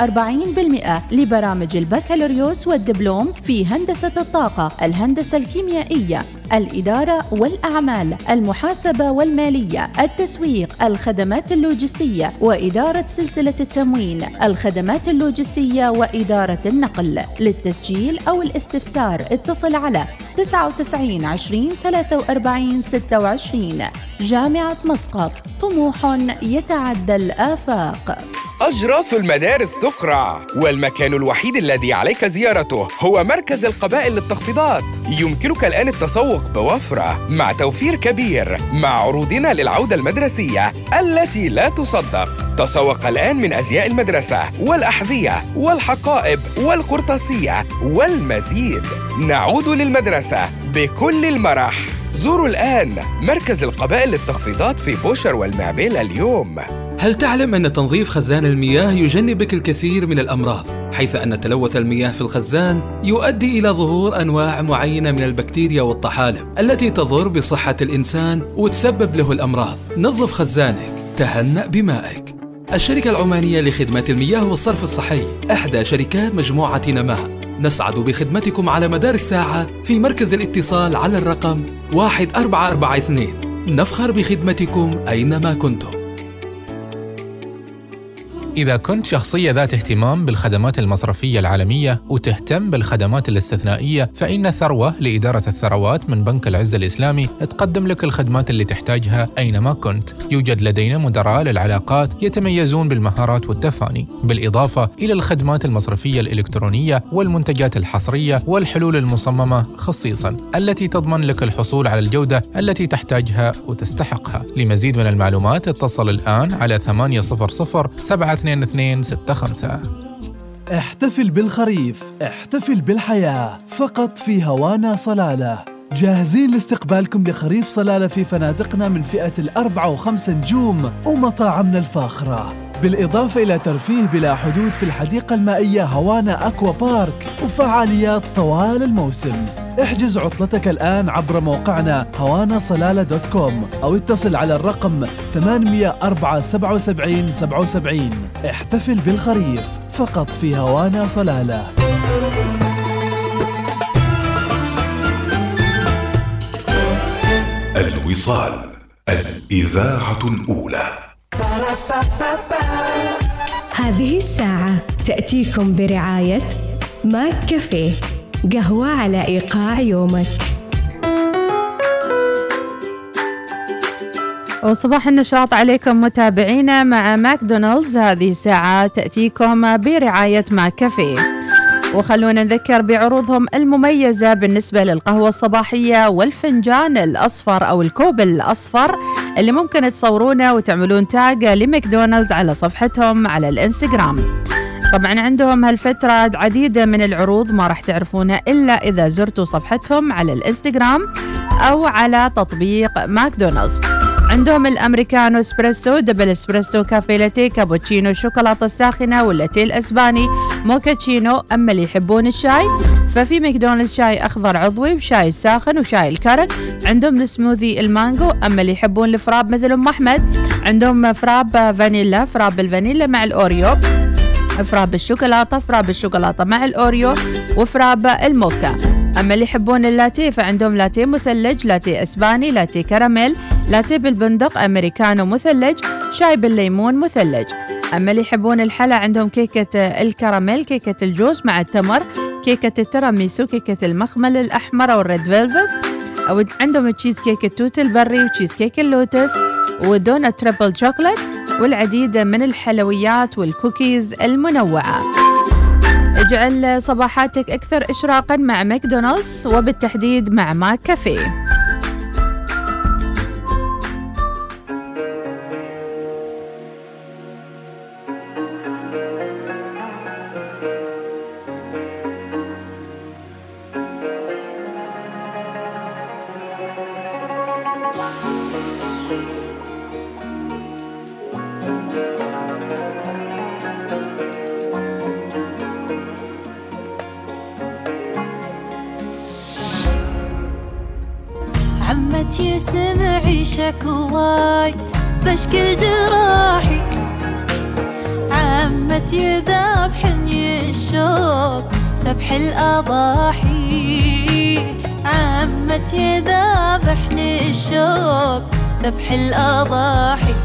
40% لبرامج البكالوريوس والدبلوم في هندسة الطاقة الهندسة الكيميائية. الإدارة والأعمال المحاسبة والمالية التسويق الخدمات اللوجستية وإدارة سلسلة التموين الخدمات اللوجستية وإدارة النقل. للتسجيل أو الاستفسار اتصل على 99 20 43 26 جامعة مسقط طموح يتعدى الآفاق. أجراس المدارس تقرع. والمكان الوحيد الذي عليك زيارته هو مركز القبائل للتخفيضات. يمكنك الآن التسوق بوفرة مع توفير كبير مع عروضنا للعودة المدرسية التي لا تصدق. تسوق الآن من أزياء المدرسة والأحذية والحقائب والقرطاسية والمزيد. نعود للمدرسة بكل المرح. زوروا الآن مركز القبائل للتخفيضات في بوشر والمعبيل اليوم. هل تعلم أن تنظيف خزان المياه يجنبك الكثير من الأمراض؟ حيث أن تلوث المياه في الخزان يؤدي إلى ظهور أنواع معينة من البكتيريا والطحالب التي تضر بصحة الإنسان وتسبب له الأمراض. نظف خزانك، تهنأ بمائك. الشركة العمانية لخدمات المياه والصرف الصحي إحدى شركات مجموعة نماء نسعد بخدمتكم على مدار الساعة في مركز الاتصال على الرقم 1442 نفخر بخدمتكم أينما كنتم إذا كنت شخصية ذات اهتمام بالخدمات المصرفية العالمية وتهتم بالخدمات الاستثنائية فإن ثروة لإدارة الثروات من بنك العز الإسلامي تقدم لك الخدمات اللي تحتاجها أينما كنت. يوجد لدينا مدراء للعلاقات يتميزون بالمهارات والتفاني بالإضافة إلى الخدمات المصرفية الإلكترونية والمنتجات الحصرية والحلول المصممة خصيصا التي تضمن لك الحصول على الجودة التي تحتاجها وتستحقها. لمزيد من المعلومات اتصل الآن على 800 7 2265 احتفل بالخريف احتفل بالحياة فقط في هوانا صلالة. جاهزين لاستقبالكم لخريف صلالة في فنادقنا من فئة الأربعة وخمسة نجوم ومطاعمنا الفاخرة. بالإضافة إلى ترفيه بلا حدود في الحديقة المائية هوانا أكوا بارك وفعاليات طوال الموسم. احجز عطلتك الآن عبر موقعنا هوانا صلالة دوت كوم أو اتصل على الرقم 804 77 احتفل بالخريف فقط في هوانا صلالة. الوصال الإذاعة الأولى. هذه الساعة تأتيكم برعاية ماك كافيه قهوة على إيقاع يومك. وصباح النشاط عليكم متابعينا مع ماكدونالدز. هذه الساعة تأتيكم برعاية ماك كافيه. وخلونا نذكر بعروضهم المميزة بالنسبة للقهوة الصباحية والفنجان الأصفر أو الكوب الأصفر اللي ممكن تصورونه وتعملون tag لماكدونالدز على صفحتهم على الإنستغرام. طبعا عندهم هالفترة عديد من العروض ما راح تعرفونها إلا إذا زرتوا صفحتهم على الإنستغرام أو على تطبيق ماكدونالدز. عندهم الأمريكانو إسبريسو double espresso café latte كابوتشينو شوكولاتة الساخنة واللاتيه الأسباني موكاتشينو أما اللي يحبون الشاي ففي ماكدونالدز شاي أخضر عضوي وشاي الساخن وشاي الكرك عندهم السموذي المانجو أما اللي يحبون ال frappe مثل أم أحمد عندهم frappe فانيلا frappe الفانيلا مع الأوريو frappe الشوكولاتة frappe الشوكولاتة مع الأوريو و frappe الموكا. أما اللي يحبون اللاتيه فعندهم لاتيه مثلج لاتيه أسباني لاتيه كراميل لاتيه بالبندق أمريكانو مثلج شاي بالليمون مثلج. أما اللي يحبون الحلا عندهم كيكة الكراميل كيكة الجوز مع التمر كيكة التيراميسو كيكة المخمل الأحمر أو ال red velvet. أو عندهم تشيز كيك التوت البري وتشيز كيك اللوتس و donut triple chocolate والعديد من الحلويات والكوكيز المنوعة. اجعل صباحاتك أكثر إشراقا مع ماكدونالدز وبالتحديد مع ماك كافيه ذبح الأضاحي. عمتي ذبحني الشوق ذبح الأضاحي.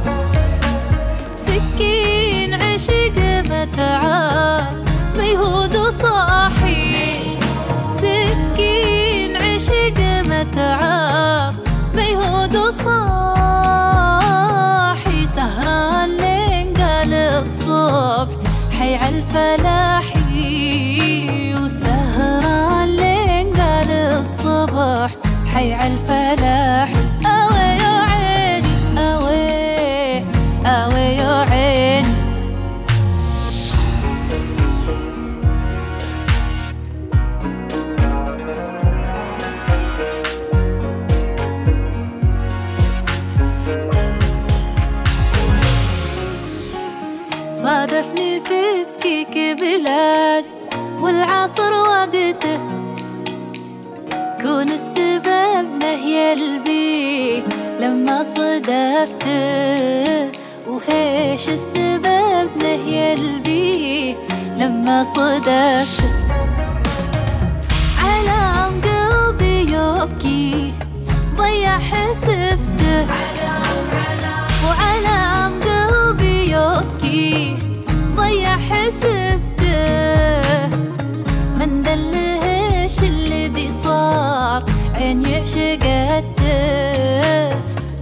سكين عشق متعب ميهود وصاحي سكين عشق متعب ميهود وصاحي سهران لين قال الصبح حي عالفلاحي حي عالفلاحي أوي يا عيني أوي أوي يا عيني. صادفني في سكيك بلاد البي لما صدفته وهيش السبب نهي البي لما صدفته علام قلبي يبكي ضيع حسبته وعلام قلبي يبكي ضيع حسبته من دلهش الذي صار عين يعشقته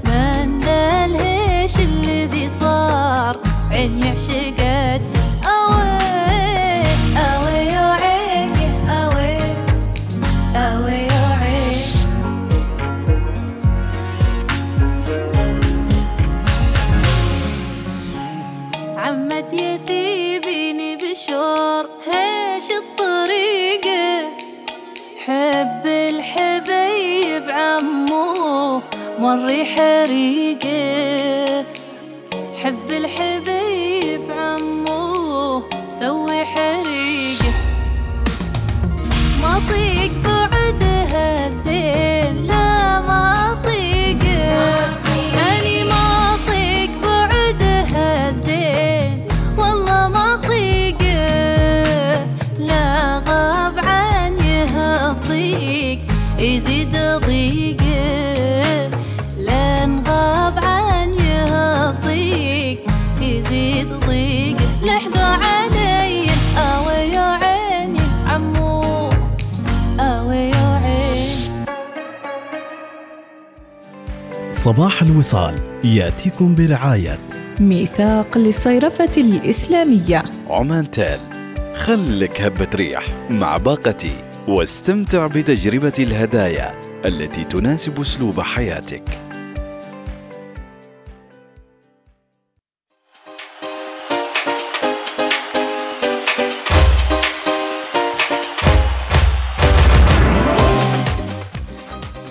من دلهش الذي صار عين يعشقته أوي مري حريقة صباح الوصال يأتيكم برعاية ميثاق للصيرفة الإسلامية. عمان تال خلك هبة ريح مع باقتي واستمتع بتجربة الهدايا التي تناسب أسلوب حياتك.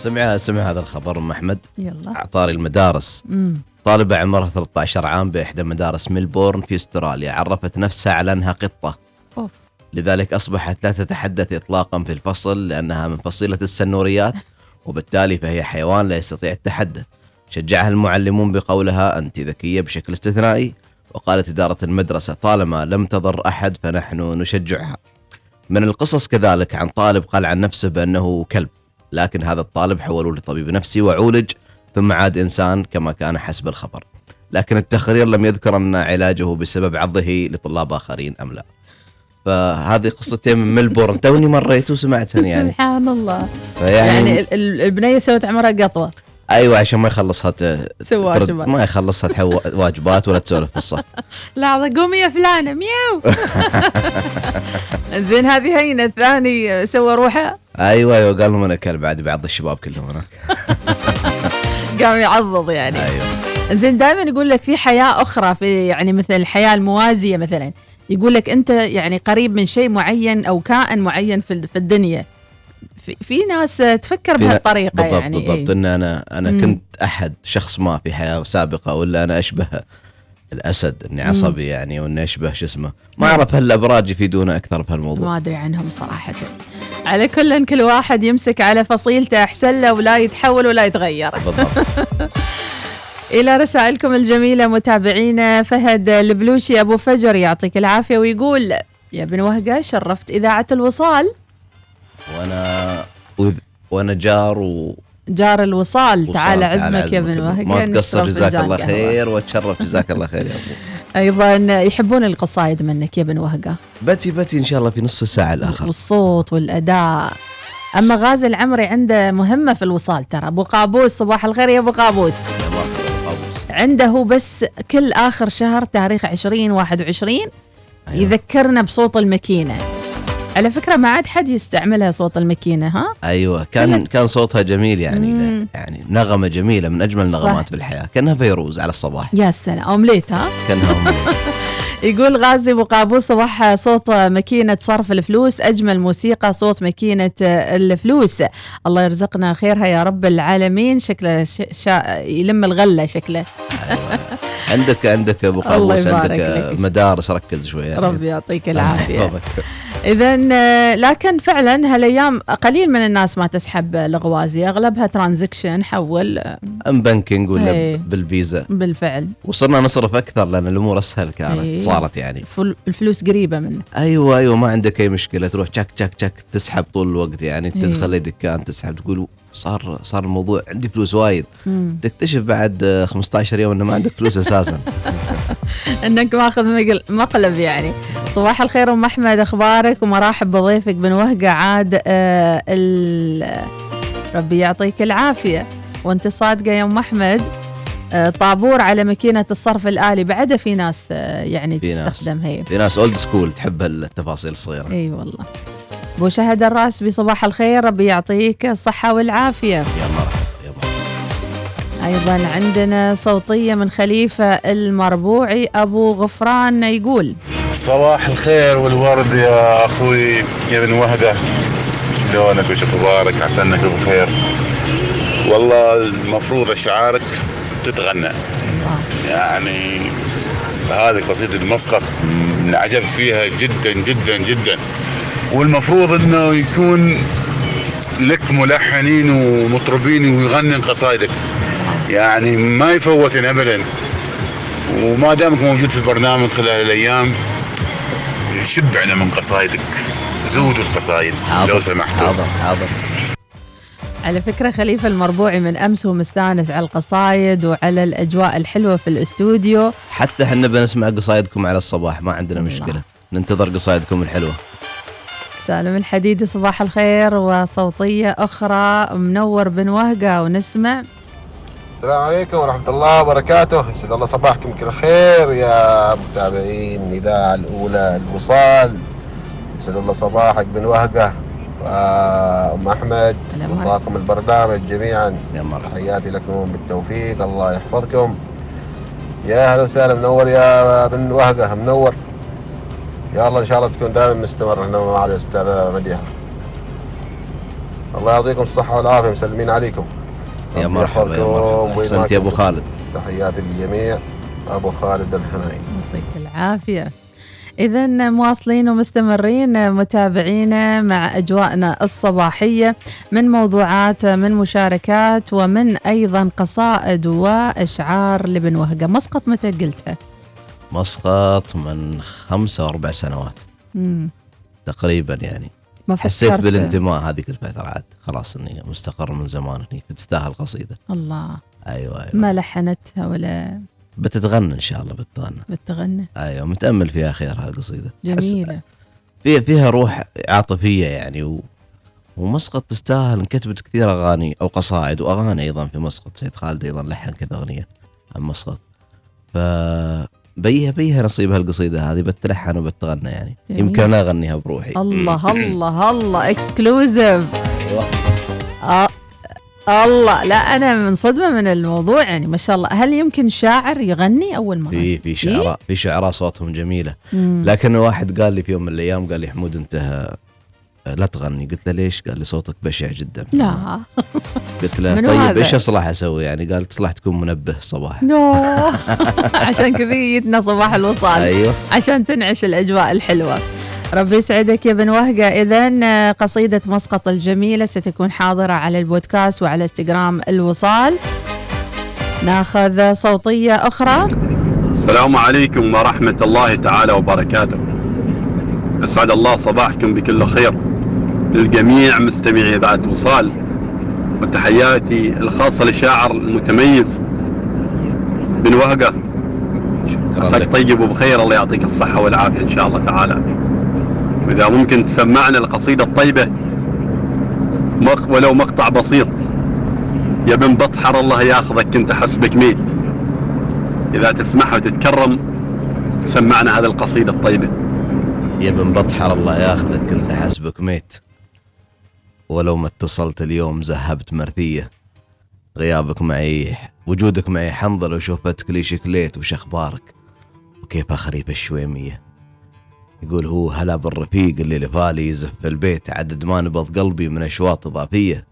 سمع سمع هذا الخبر أم أحمد. يلا. طاري المدارس. مم. طالبة عمرها 13 عام بإحدى مدارس ميلبورن في أستراليا. عرفت نفسها على أنها قطة. أوف. لذلك أصبحت لا تتحدث إطلاقا في الفصل لأنها من فصيلة السنوريات وبالتالي فهي حيوان لا يستطيع التحدث. شجعها المعلمون بقولها أنت ذكية بشكل استثنائي وقالت إدارة المدرسة طالما لم تضر أحد فنحن نشجعها. من القصص كذلك عن طالب قال عن نفسه بأنه كلب. لكن هذا الطالب حولوه لطبيب نفسي وعولج ثم عاد إنسان كما كان حسب الخبر. لكن التقرير لم يذكر أن علاجه بسبب عضه لطلاب آخرين أم لا. فهذه قصتين من ملبورن. توني مريت وسمعتها يعني. سبحان الله. فيعني يعني ال- ال- البنية سوت عمرها قطوة. أيوه عشان ما يخلصها ت- ترد-. ما يخلصها تحو واجبات ولا تسولف في الصف. لحظة قومي يا فلانة مياو. زين هذه هينة الثاني سوى روحه. أيوه أيوه قال لهم أنا كلب عادي بعض الشباب كلهم هناك. قام يعضض يعني. أيوه. زين دائما يقول لك في حياة أخرى في يعني مثل الحياة الموازية مثلا يقول لك أنت يعني قريب من شيء معين أو كائن معين في في الدنيا. في, في ناس تفكر بهالطريقة بالضبط يعني بالضبط إيه. إن أنا أنا مم. كنت أحد شخص ما في حياة سابقة ولا أنا اشبه الأسد إني. عصبي يعني وإني أشبه شو اسمه. ما أعرف هل الأبراج يفيدونا أكثر بهالموضوع ما أدري عنهم صراحة. على كل كل واحد يمسك على فصيلته أحسن له ولا يتحول ولا يتغير. إلى رسائلكم الجميلة متابعينا فهد البلوشي أبو فجر يعطيك العافية ويقول يا بن وهقة شرفت إذاعة الوصال. وأنا وذ- وأنا جار و جار الوصال. وصال. تعال عزمك يا بن وهقة ما تقصر نشرب جزاك الله. خير واتشرف جزاك الله خير يا أبو. أيضا يحبون القصايد منك يا بن وهقة بتي بتي إن شاء الله في نص الساعة الآخر. والصوت والأداء. أما غازي العمري عنده مهمة في الوصال ترى. أبو قابوس صباح الخير يا أبو قابوس. عنده بس كل آخر شهر تاريخ 20 21 يذكرنا بصوت الماكينة. على فكرة ما عاد حد يستعملها صوت الماكينة ها؟ أيوه كان كان صوتها جميل يعني مم. يعني نغمة جميلة من أجمل النغمات صح. في الحياة كأنها فيروز على الصباح. يا سلام. أومليت ها؟ كأنها أم. يقول غازي أبو قابوس صباح صوت ماكينة صرف الفلوس أجمل موسيقى صوت ماكينة الفلوس. الله يرزقنا خيرها يا رب العالمين. شكله ش... شا... يلم الغلة شكله. عندك عندك أبو قابوس عندك لك. مدارس ركز شوي يعني. ربي يعطيك العافية. إذا آه، لكن فعلا هالأيام قليل من الناس ما تسحب الغوازي. أغلبها ترانزكشن حول آه، M banking ولا إيه. بالفيزا؟ بالفعل. وصرنا نصرف أكثر لأن الأمور أسهل كانت إيه. صارت يعني. فل- الفلوس قريبة منه. أيوه أيوه ما عندك أي مشكلة. تروح تشك تشك تشك تسحب طول الوقت يعني. إيه. تدخل اي دكان تسحب تقول صار صار الموضوع عندي فلوس وايد. تكتشف بعد آه، 15 يوم إنه ما عندك فلوس أساسا. إنك ماخذ مقل- مقلب يعني. صباح الخير أم أحمد أخبارك؟ ومراحب بضيفك بن وهقة عاد آه ال- ربي يعطيك العافية. وأنت صادقة يا أم أحمد آه طابور على ماكينة الصرف الآلي. بعدها في ناس آه يعني في ناس. تستخدمها هي. في ناس old school تحب التفاصيل الصغيرة. إي والله. ابو شهد الرأس بصباح الخير ربي يعطيك الصحة والعافية. يا مرحبا أيضا عندنا صوتية من خليفة المربوعي أبو غفران يقول صباح الخير والورد يا أخوي يا بن وهدة. شلونك وش أخبارك؟ عسى انك بخير والله المفروض شعارك تتغنى. يعني هذه قصيدة مسقط من عجب فيها جدا جدا جدا. والمفروض إنه يكون لك ملحنين ومطربين ويغني قصايدك. يعني ما يفوتن ابدا. وما دامك موجود في البرنامج خلال الأيام شبعنا من قصايدك. زودوا القصايد لو سمحتوا. حاضر حاضر. على فكرة خليفة المربوعي من أمس هو مستأنس على القصايد وعلى الأجواء الحلوة في الأستوديو. حتى إحنا بنسمع قصايدكم على الصباح ما عندنا مشكلة. ننتظر قصايدكم الحلوة. سالم الحديدي صباح الخير وصوتية أخرى منور بن وهقة ونسمع. السلام عليكم ورحمة الله وبركاته. يسعد الله صباحكم بكل خير يا متابعين الإذاعة الأولى الوصال. يسعد الله صباحك بن وهقة وأم أحمد. وضاكم البرنامج جميعا. تحياتي لكم بالتوفيق الله يحفظكم. يا أهلا وسهلا منور يا بن وهقة منور. يا الله إن شاء الله تكون دائما مستمر هنا مع الأستاذة مديحة. الله يعطيكم الصحة والعافية مسلمين عليكم. يا مرحبا يا مرحبا. أحسنت يا أبو. خالد. تحياتي للجميع أبو خالد الحناي يعطيك العافية. إذا مواصلين ومستمرين متابعينا مع أجواءنا الصباحية من موضوعات من مشاركات ومن أيضا قصائد وأشعار لبن وهقة. مسقط متى قلتها؟ مسقط من خمسة واربع سنوات. مم. تقريبا يعني. ما حسيت. بالانتماء هذيك الفترة عاد. خلاص إني مستقر من زمان هني. فتستاهل قصيدة. الله. أيوه أيوه. ما لحنتها ولا؟ بتتغنى إن شاء الله بتتغنى. بتغنى أيوه متأمل فيها خير هالقصيدة. أحس جميلة. فيها فيها روح عاطفية يعني و... ومسقط تستاهل. انكتبت كثير أغاني أو قصائد وأغاني أيضا في مسقط. سيد خالد أيضا لحن كذا أغنية عن مسقط. ف بيها بيها نصيب هالقصيدة هذه بتلحن وبتغنى يعني. جميل. يمكن أنا أغنيها بروحي. الله الله الله. اكسكلوزيف أيوه. آه الله. لا أنا منصدمة من الموضوع يعني ما شاء الله. هل يمكن شاعر يغني أول مرة؟ في في شعراء في شعراء صوتهم جميلة. مم. لكن واحد قال لي في يوم من الأيام قال لي حمود أنت لا تغني. قلت له ليش؟ قال لي صوتك بشع جدا. لا. قلت له طيب هذا؟ إيش أصلح أسوي؟ يعني؟ قال تصلح تكون منبه الصباح نو عشان كذا جيتنا صباح الوصال. أيوة. عشان تنعش الأجواء الحلوة. ربي يسعدك يا بن وهقة. إذا قصيدة مسقط الجميلة ستكون حاضرة على البودكاست وعلى إنستغرام الوصال. ناخذ صوتية أخرى. السلام عليكم ورحمة الله تعالى وبركاته. أسعد الله صباحكم بكل خير. للجميع مستمعي إذاعة وصال وتحياتي الخاصة للشاعر المتميز بن وهقة. عساك طيب وبخير الله يعطيك الصحة والعافية إن شاء الله تعالى. وإذا ممكن تسمعنا القصيدة الطيبة مق ولو مقطع بسيط. يا بن بطحر الله ياخذك انت حسبك ميت. إذا تسمعها وتتكرم سمعنا هذه القصيدة الطيبة. يا بن بطحر الله ياخذك انت حسبك ميت. ولو ما اتصلت اليوم ذهبت مرثية. غيابك معي وجودك معي حنظل وشوفتك لي شكليت وش أخبارك وكيف اخري الشويمية. يقول هو هلا بالرفيق اللي لفالي يزف في البيت عدد ما نبض قلبي من أشواط إضافية.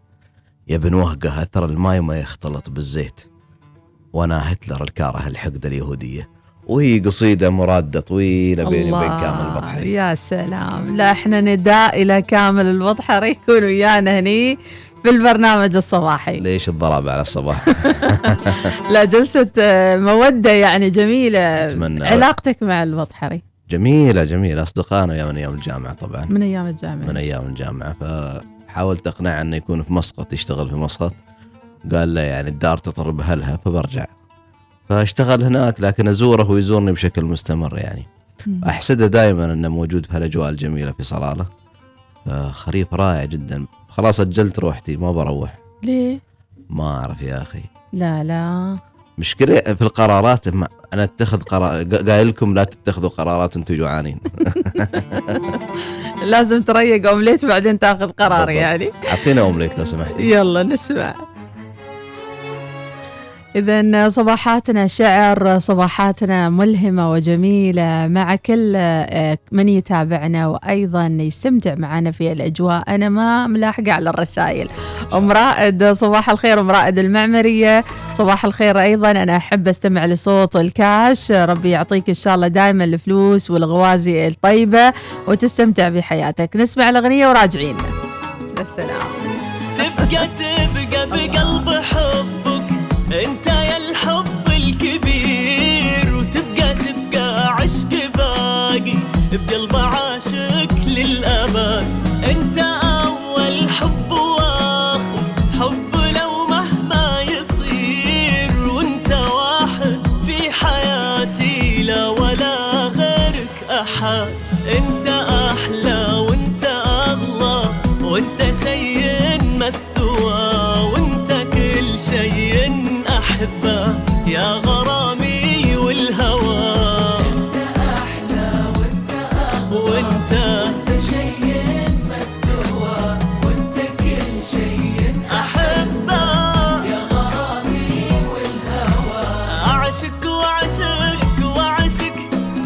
يا بن وهقة أثر الماي ما يختلط بالزيت. وأنا هتلر الكاره الحقد اليهودية. وهي قصيدة مرادة طويلة بيني وبين كامل البطحري يا سلام. لا إحنا نداء إلى كامل البطحري يكون ويانا هني في البرنامج الصباحي. ليش الضرب على الصباح؟ لا جلسة آه، مودة يعني جميلة. أتمنى. علاقتك مع البطحري جميلة جميلة. أصدقائنا يا من أيام الجامعة طبعا. من أيام الجامعة. من أيام الجامعة. فحاولت أقنعه أنه يكون في مسقط يشتغل في مسقط. قال له يعني الدار تطرب أهلها فبرجع. فاشتغل هناك لكن أزوره ويزورني بشكل مستمر يعني. مم. أحسده دائما أنه موجود في هالأجواء الجميلة في صلالة. فخريف رائع جدا. خلاص أجلت روحتي ما بروح. ليه؟ ما أعرف يا أخي. لا لا. مشكلة في القرارات ما أنا أتخذ قرار قا- قايل لكم لا تتخذوا قرارات وأنتم جوعانين. لازم تريق أومليت بعدين تاخذ قرار. يعني. أعطينا أومليت لو سمحتي. يلا نسمع. إذا صباحاتنا شعر صباحاتنا ملهمة وجميلة مع كل آه، من يتابعنا وأيضا يستمتع معنا في الأجواء. أنا ما ملاحقة على الرسائل. أم رائد صباح الخير أم رائد المعمرية. صباح الخير أيضا. أنا أحب أستمع لصوت الكاش. ربي يعطيك إن شاء الله دائما الفلوس والغوازي الطيبة وتستمتع بحياتك. نسمع الأغنية وراجعين. يا سلام. تبقى تبقى بقلب Enter يا غرامي والهوى. انت أحلى وانت اغلى وانت وانت شيء ما استوى وانت كل شيء احبه يا غرامي والهوى أعشق وأعشق وأعشق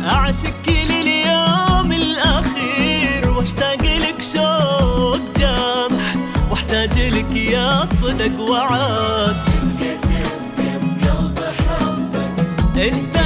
أعشق لليوم الأخير. واشتاق لك شوق جامح واحتاج لك يا صدق وعاد. انت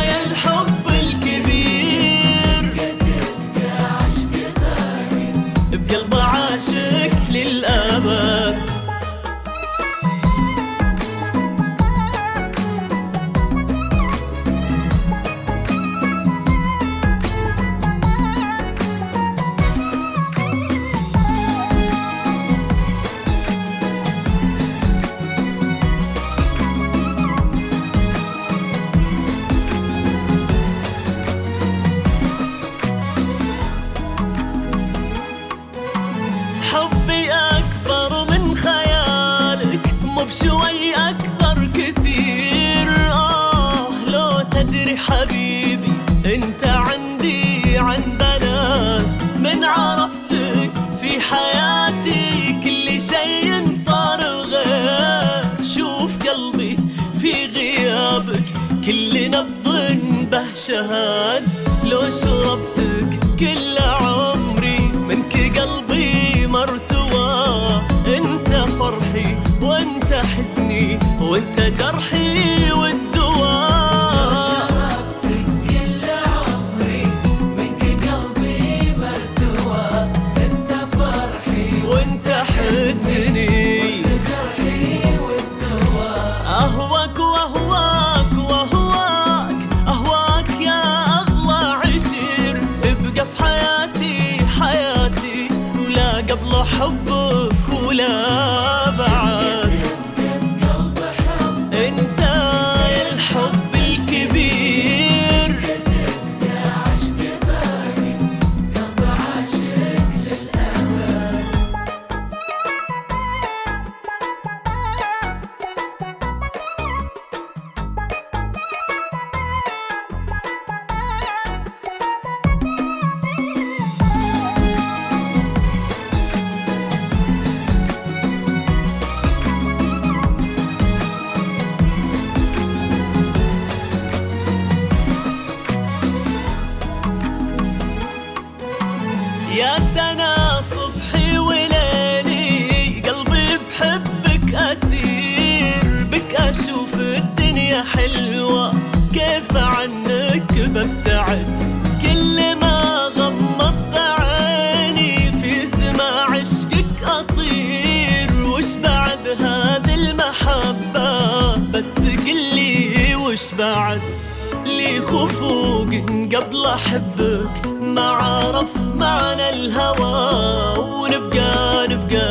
أحبك ما عرف معنى الهوى. ونبقى نبقى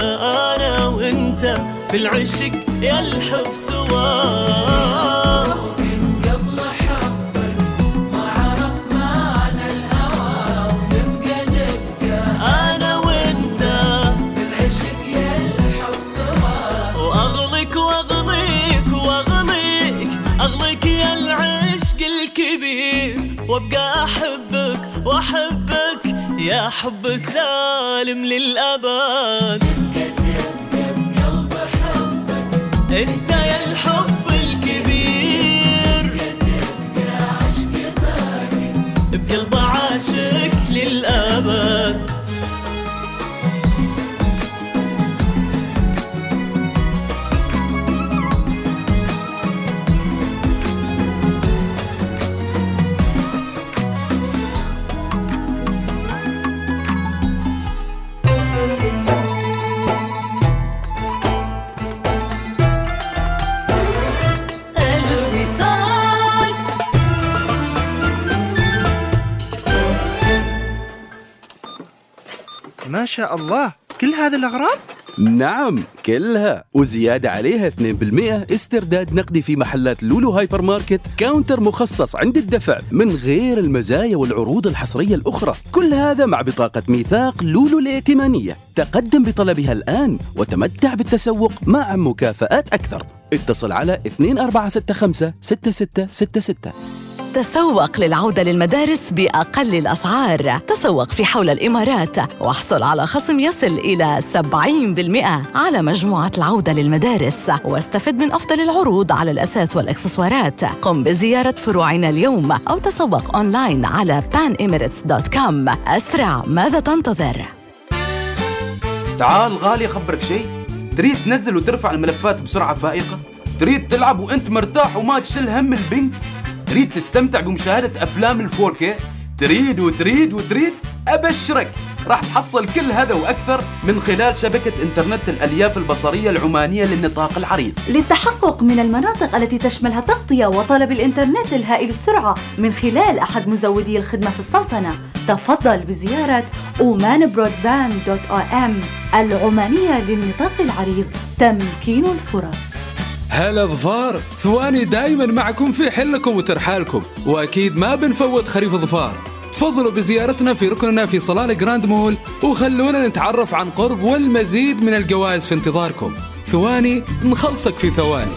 أنا وأنت في العشق يا الحب سوا. حب سالم للأبد. أنت يا الحب الكبير. بقلب عاشق للأبد. شاء الله. كل هذه الأغراض؟ نعم كلها. وزيادة عليها 2% استرداد نقدي في محلات لولو هايبر ماركت counter مخصص عند الدفع من غير المزايا والعروض الحصرية الأخرى. كل هذا مع بطاقة ميثاق لولو الائتمانية. تقدم بطلبها الآن وتمتع بالتسوق مع مكافآت أكثر. اتصل على 2465 6666 تسوق للعودة للمدارس بأقل الأسعار. تسوق في حول الإمارات واحصل على خصم يصل إلى 70% على مجموعة العودة للمدارس. واستفد من أفضل العروض على الأثاث والإكسسوارات. قم بزيارة فروعنا اليوم أو تسوق أونلاين على panemirates.com أسرع ماذا تنتظر؟ تعال غالي أخبرك شيء. تريد تنزل وترفع الملفات بسرعة فائقة؟ تريد تلعب وأنت مرتاح وما تشيل هم ال ping؟ تريد تستمتع بمشاهدة أفلام ال 4K تريد وتريد وتريد؟ أبشرك! راح تحصل كل هذا وأكثر من خلال شبكة إنترنت الألياف البصرية العمانية للنطاق العريض. للتحقق من المناطق التي تشملها تغطية وطلب الإنترنت الهائل السرعة من خلال أحد مزودي الخدمة في السلطنة. تفضل بزيارة أم العمانية للنطاق العريض. تمكين الفرص. هلا ظفار ثواني دايما معكم في حلكم وترحالكم وأكيد ما بنفوت خريف ظفار. تفضلوا بزيارتنا في ركننا في صلالة جراند مول وخلونا نتعرف عن قرب والمزيد من الجوائز في انتظاركم. ثواني نخلصك في ثواني.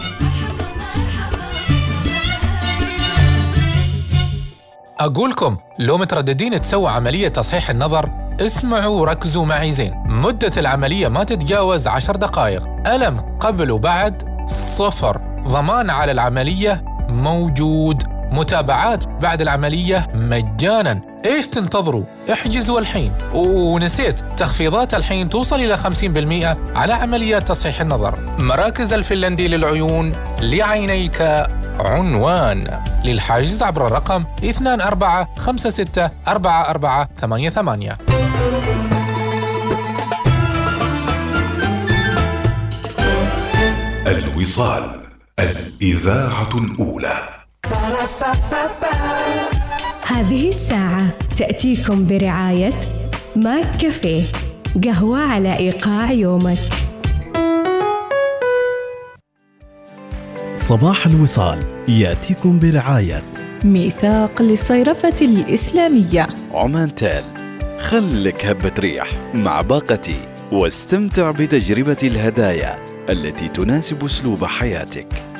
أقولكم لو مترددين تسووا عملية تصحيح النظر اسمعوا وركزوا معي زين. مدة العملية ما تتجاوز عشر دقائق. ألم قبل وبعد؟ صفر. ضمان على العملية موجود. متابعات بعد العملية مجانا. إيش تنتظروا؟ احجزوا الحين. ونسيت تخفيضات الحين توصل إلى 50% على عمليات تصحيح النظر. مراكز الفنلندي للعيون لعينيك. عنوان. للحجز عبر الرقم 24564488 الوصال الإذاعة الأولى. هذه الساعة تأتيكم برعاية ماك كافيه قهوة على إيقاع يومك. صباح الوصال يأتيكم برعاية. ميثاق للصيرفة الإسلامية. عمان تال خلك هبة ريح مع باقتي واستمتع بتجربة الهدايا. التي تناسب أسلوب حياتك.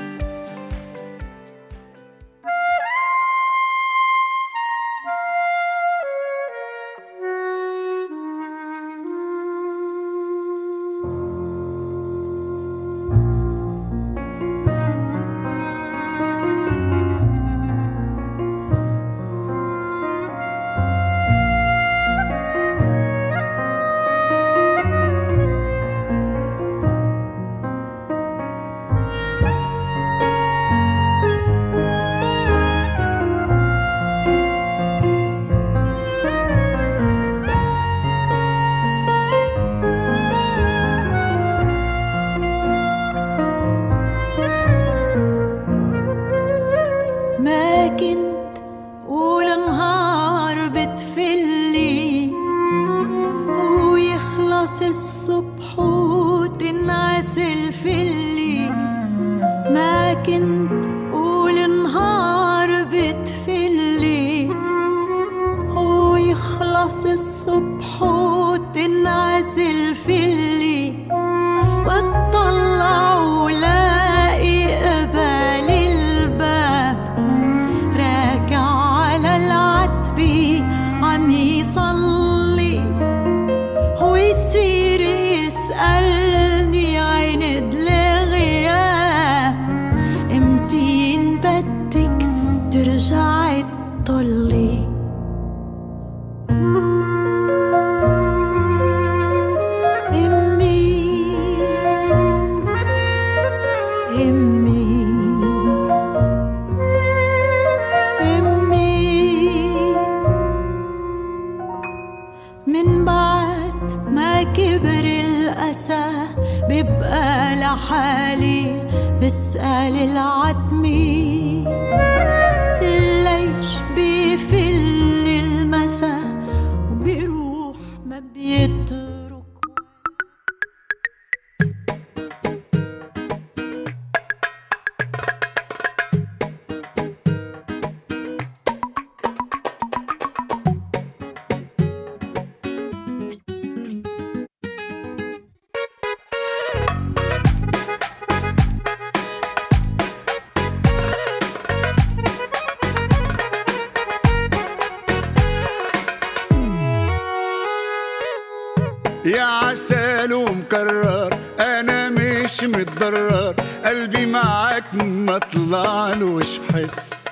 يا عسل ومكرر أنا مش متضرر. قلبي معاك ما طلعلوش حس.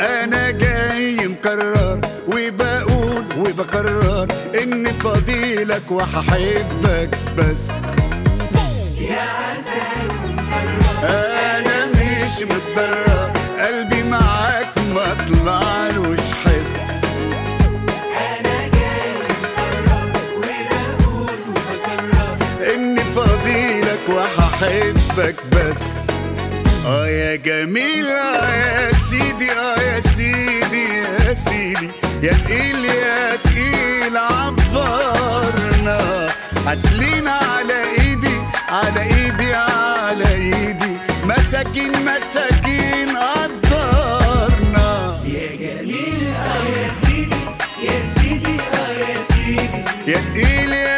أنا جاي مكرر وبقول وبكرر اني فضيلك وهحبك بس. يا عسل أنا مش متضرر. قلبي معاك ما طلعلوش حس. بس. آه يا جميل آه يا سيدي آه يا سيدي يا سيدي. يا تقيل يا تقيل عبرنا. هتلينا على إيدي على إيدي على إيدي. مساكين مساكين قدرنا. يا جميل آه يا سيدي يا سيدي آه يا سيدي. يا تقيل يا